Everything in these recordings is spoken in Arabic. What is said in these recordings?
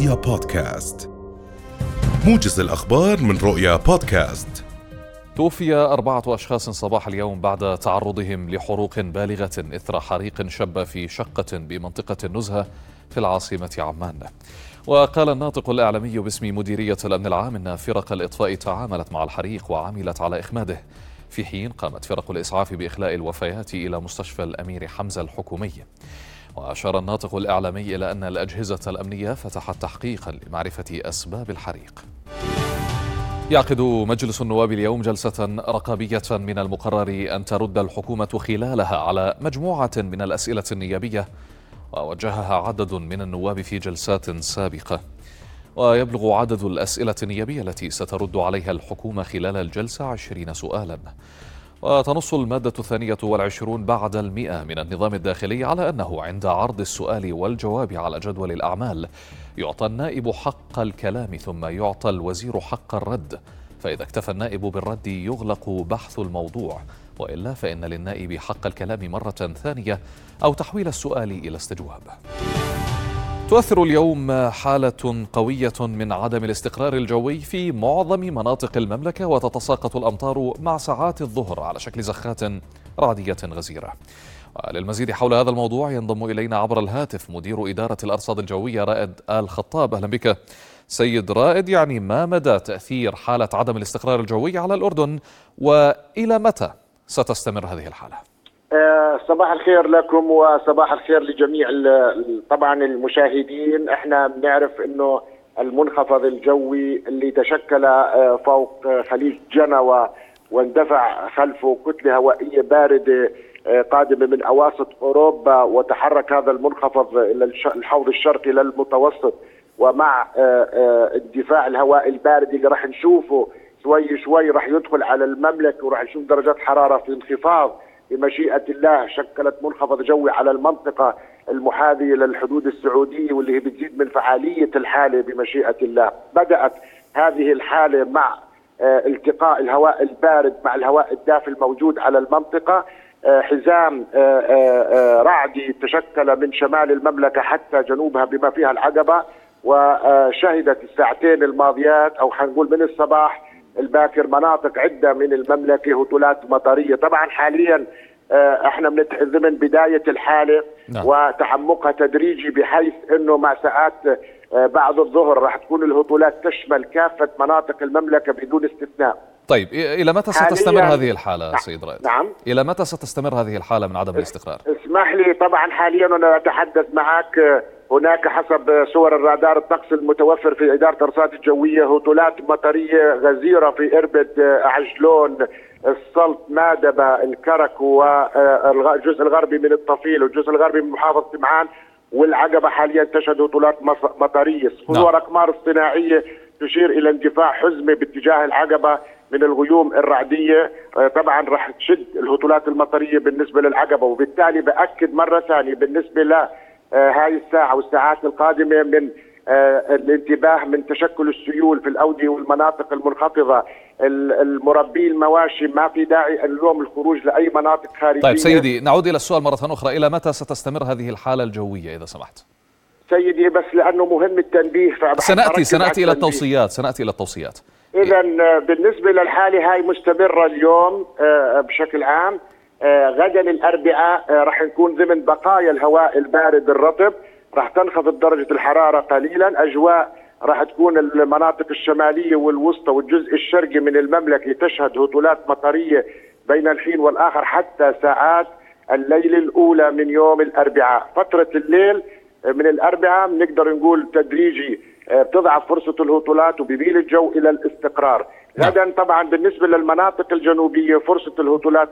رؤيا بودكاست. موجز الأخبار من رؤيا بودكاست. توفي أربعة أشخاص صباح اليوم بعد تعرضهم لحروق بالغة إثر حريق شب في شقة بمنطقة النزهة في العاصمة عمان. وقال الناطق الإعلامي باسم مديرية الأمن العام أن فرق الإطفاء تعاملت مع الحريق وعملت على إخماده. في حين قامت فرق الإسعاف بإخلاء الوفيات إلى مستشفى الأمير حمزة الحكومي. وأشار الناطق الإعلامي إلى أن الأجهزة الأمنية فتحت تحقيقا لمعرفة أسباب الحريق. يعقد مجلس النواب اليوم جلسة رقابية من المقرر أن ترد الحكومة خلالها على مجموعة من الأسئلة النيابية ووجهها عدد من النواب في جلسات سابقة. ويبلغ عدد الأسئلة النيابية التي سترد عليها الحكومة خلال الجلسة عشرين سؤالا. وتنص المادة الثانية والعشرون بعد المئة من النظام الداخلي على أنه عند عرض السؤال والجواب على جدول الأعمال يعطى النائب حق الكلام ثم يعطى الوزير حق الرد. فإذا اكتفى النائب بالرد يغلق بحث الموضوع. وإلا فإن للنائب حق الكلام مرة ثانية أو تحويل السؤال إلى استجواب. تؤثر اليوم حالة قوية من عدم الاستقرار الجوي في معظم مناطق المملكة وتتساقط الأمطار مع ساعات الظهر على شكل زخات رعدية غزيرة. للمزيد حول هذا الموضوع ينضم إلينا عبر الهاتف مدير إدارة الأرصاد الجوية رائد آل خطاب. أهلا بك. سيد رائد يعني ما مدى تأثير حالة عدم الاستقرار الجوي على الأردن وإلى متى ستستمر هذه الحالة؟ آه، صباح الخير لكم وصباح الخير لجميع طبعا المشاهدين. إحنا بنعرف إنه المنخفض الجوي اللي تشكل آه، فوق خليج جنوى واندفع خلفه كتلة هوائية باردة آه، قادمة من أواسط أوروبا وتحرك هذا المنخفض إلى الحوض الشرقي للمتوسط ومع اندفاع الهواء البارد اللي راح نشوفه شوي شوي راح يدخل على المملكة وراح نشوف درجات حرارة في انخفاض. بمشيئة الله شكلت منخفض جوي على المنطقة المحاذية للحدود السعودية واللي هي بتزيد من فعالية الحالة بمشيئة الله. بدأت هذه الحالة مع آه، التقاء الهواء البارد مع الهواء الدافئ الموجود على المنطقة. آه، حزام آه، رعدي تشكل من شمال المملكة حتى جنوبها بما فيها العقبة وشهدت الساعتين الماضيات أو حنقول من الصباح الباكر مناطق عدة من المملكة هطولات مطرية طبعا حاليا آه، إحنا ضمن بداية الحالة نعم. وتعمقها تدريجي بحيث إنه مع ساعات آه، بعد الظهر راح تكون الهطولات تشمل كافة مناطق المملكة بدون استثناء. طيب إلى متى ستستمر هذه الحالة نعم. سيد رائد؟ نعم إلى متى ستستمر هذه الحالة من عدم الاستقرار؟ اسمح لي طبعا حاليا أنا أتحدث معك آه، هناك حسب صور الرادار الطقس المتوفر في إدارة الأرصاد الجوية هطولات مطرية غزيرة في إربد عجلون السلط مادبة الكرك والجزء الغربي من الطفيل والجزء الغربي من محافظة سمعان والعقبة حاليا تشهد هطولات مطرية صور نعم. أقمار اصطناعية تشير إلى اندفاع حزمة باتجاه العقبة من الغيوم الرعدية طبعا راح تشد الهطولات المطرية بالنسبة للعقبة وبالتالي بأكد مرة ثانية بالنسبة ل آه، هاي الساعة والساعات القادمة من آه، الانتباه من تشكل السيول في الأودية والمناطق المنخفضة. المربي المواشي ما في داعي اليوم الخروج لأي مناطق خارجية. طيب سيدي نعود إلى السؤال مرة أخرى. إلى متى ستستمر هذه الحالة الجوية إذا سمحت؟ سيدي بس لأنه مهم التنبيه سنأتي سنأتي إلى التوصيات سنأتي إلى التوصيات. إذا آه، بالنسبة للحالة هاي مستمرة اليوم بشكل عام. آه، غدا الاربعاء آه، راح نكون ضمن بقايا الهواء البارد الرطب. راح تنخفض درجة الحرارة قليلا. أجواء راح تكون المناطق الشمالية والوسطى والجزء الشرقي من المملكة تشهد هطولات مطرية بين الحين والآخر حتى ساعات الليل الأولى من يوم الأربعاء. فترة الليل آه، من الأربعاء بنقدر نقول تدريجي بتضعف فرصة الهطولات وبيميل الجو إلى الاستقرار. غدا طبعا بالنسبة للمناطق الجنوبية فرصة الهطولات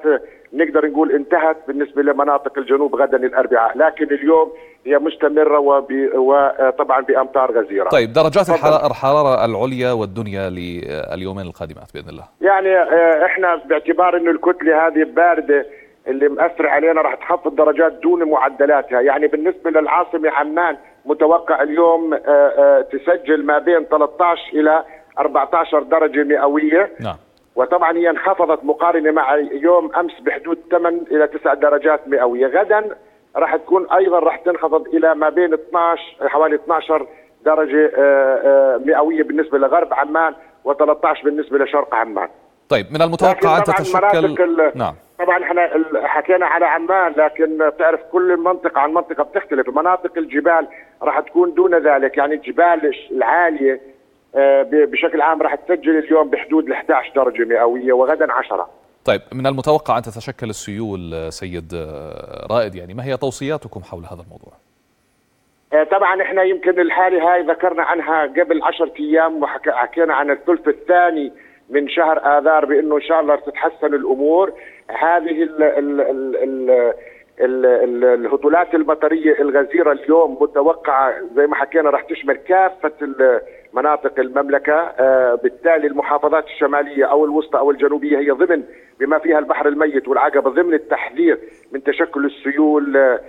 نقدر نقول انتهت بالنسبة لمناطق الجنوب غدا الأربعاء، لكن اليوم هي مستمرة وطبعا بأمطار غزيرة. طيب درجات الحراره العليا والدنيا لليومين القادمات بإذن الله. يعني آه، إحنا باعتبار إنه الكتلة هذه باردة اللي مأثر علينا راح تخفض درجات دون معدلاتها، يعني بالنسبة للعاصمة عمان متوقع اليوم آه، آه، تسجل ما بين 13 إلى 14 درجة مئوية. نعم. وطبعا هي انخفضت مقارنة مع يوم أمس بحدود 8 إلى 9 درجات مئوية. غدا راح تكون أيضا راح تنخفض إلى ما بين 12 حوالي 12 درجة مئوية بالنسبة لغرب عمان و13 بالنسبة لشرق عمان. طيب من المتوقع ان تتشكل نعم. طبعا إحنا حكينا على عمان لكن بتعرف كل منطقة عن منطقة بتختلف. مناطق الجبال راح تكون دون ذلك. يعني الجبال العالية آه، بشكل عام راح تسجل اليوم بحدود ال 11 درجة مئوية وغدا 10 طيب من المتوقع أن تتشكل السيول سيد آه، رائد يعني ما هي توصياتكم حول هذا الموضوع؟ آه، طبعا إحنا يمكن الحالة هاي ذكرنا عنها قبل 10 أيام وحكينا عن الثلث الثاني من شهر آذار بإنه إن شاء الله تتحسن الأمور هذه ال ال ال ال الهطولات المطريه الغزيرة اليوم متوقعة زي ما حكينا راح تشمل كافة مناطق المملكة. آه، بالتالي المحافظات الشمالية أو الوسطى أو الجنوبية هي ضمن بما فيها البحر الميت والعقبة ضمن التحذير من تشكل السيول آه،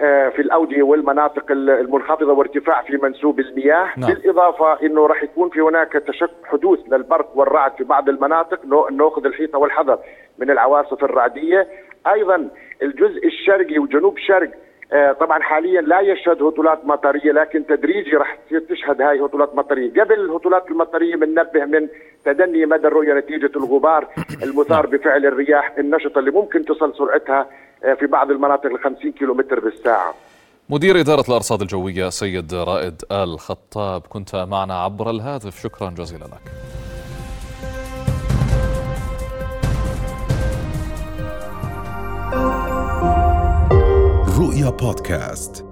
آه، في الأودية والمناطق المنخفضة وارتفاع في منسوب المياه. نعم. بالإضافة إنه راح يكون في هناك تشك حدوث للبرق والرعد في بعض المناطق ناخذ الحيطة والحذر من العواصف الرعدية. أيضا الجزء الشرقي وجنوب شرق آه، طبعا حاليا لا يشهد هطولات مطرية لكن تدريجي راح تشهد هاي هطولات مطرية، قبل الهطولات المطرية بننبه من تدني مدى الرؤية نتيجة الغبار المثار. بفعل الرياح النشطه اللي ممكن تصل سرعتها آه، في بعض المناطق ل 50 كيلومتر بالساعة. مدير إدارة الأرصاد الجوية سيد رائد آل خطاب كنت معنا عبر الهاتف شكرا جزيلا لك رؤيا بودكاست